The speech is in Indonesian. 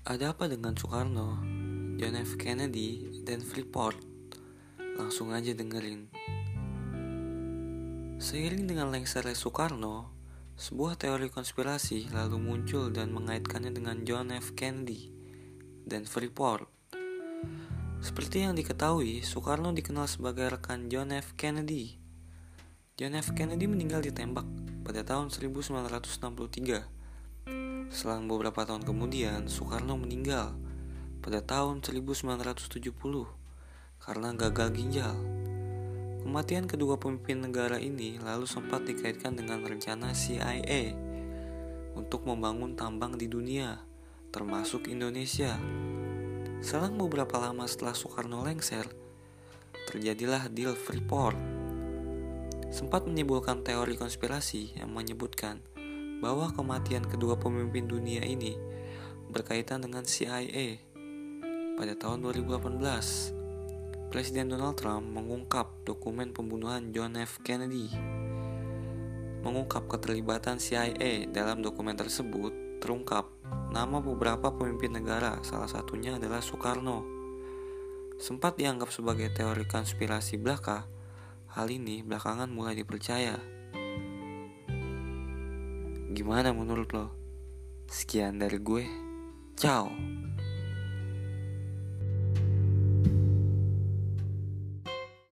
Ada apa dengan Soekarno, John F. Kennedy, dan Freeport? Langsung aja dengerin. Seiring dengan lengsernya Soekarno, sebuah teori konspirasi lalu muncul dan mengaitkannya dengan John F. Kennedy dan Freeport. Seperti yang diketahui, Soekarno dikenal sebagai rekan John F. Kennedy. John F. Kennedy meninggal ditembak pada tahun 1963 Selang beberapa tahun kemudian, Soekarno meninggal pada tahun 1970 karena gagal ginjal. Kematian kedua pemimpin negara ini lalu sempat dikaitkan dengan rencana CIA untuk membangun tambang di dunia, termasuk Indonesia. Selang beberapa lama setelah Soekarno lengser, terjadilah deal Freeport. Sempat menimbulkan teori konspirasi yang menyebutkan bahwa kematian kedua pemimpin dunia ini berkaitan dengan CIA. Pada tahun 2018, Presiden Donald Trump mengungkap dokumen pembunuhan John F. Kennedy. Mengungkap keterlibatan CIA dalam dokumen tersebut terungkap nama beberapa pemimpin negara, salah satunya adalah Soekarno. Sempat dianggap sebagai teori konspirasi belaka, hal ini belakangan mulai dipercaya. Gimana menurut lo? Sekian dari gue. Ciao.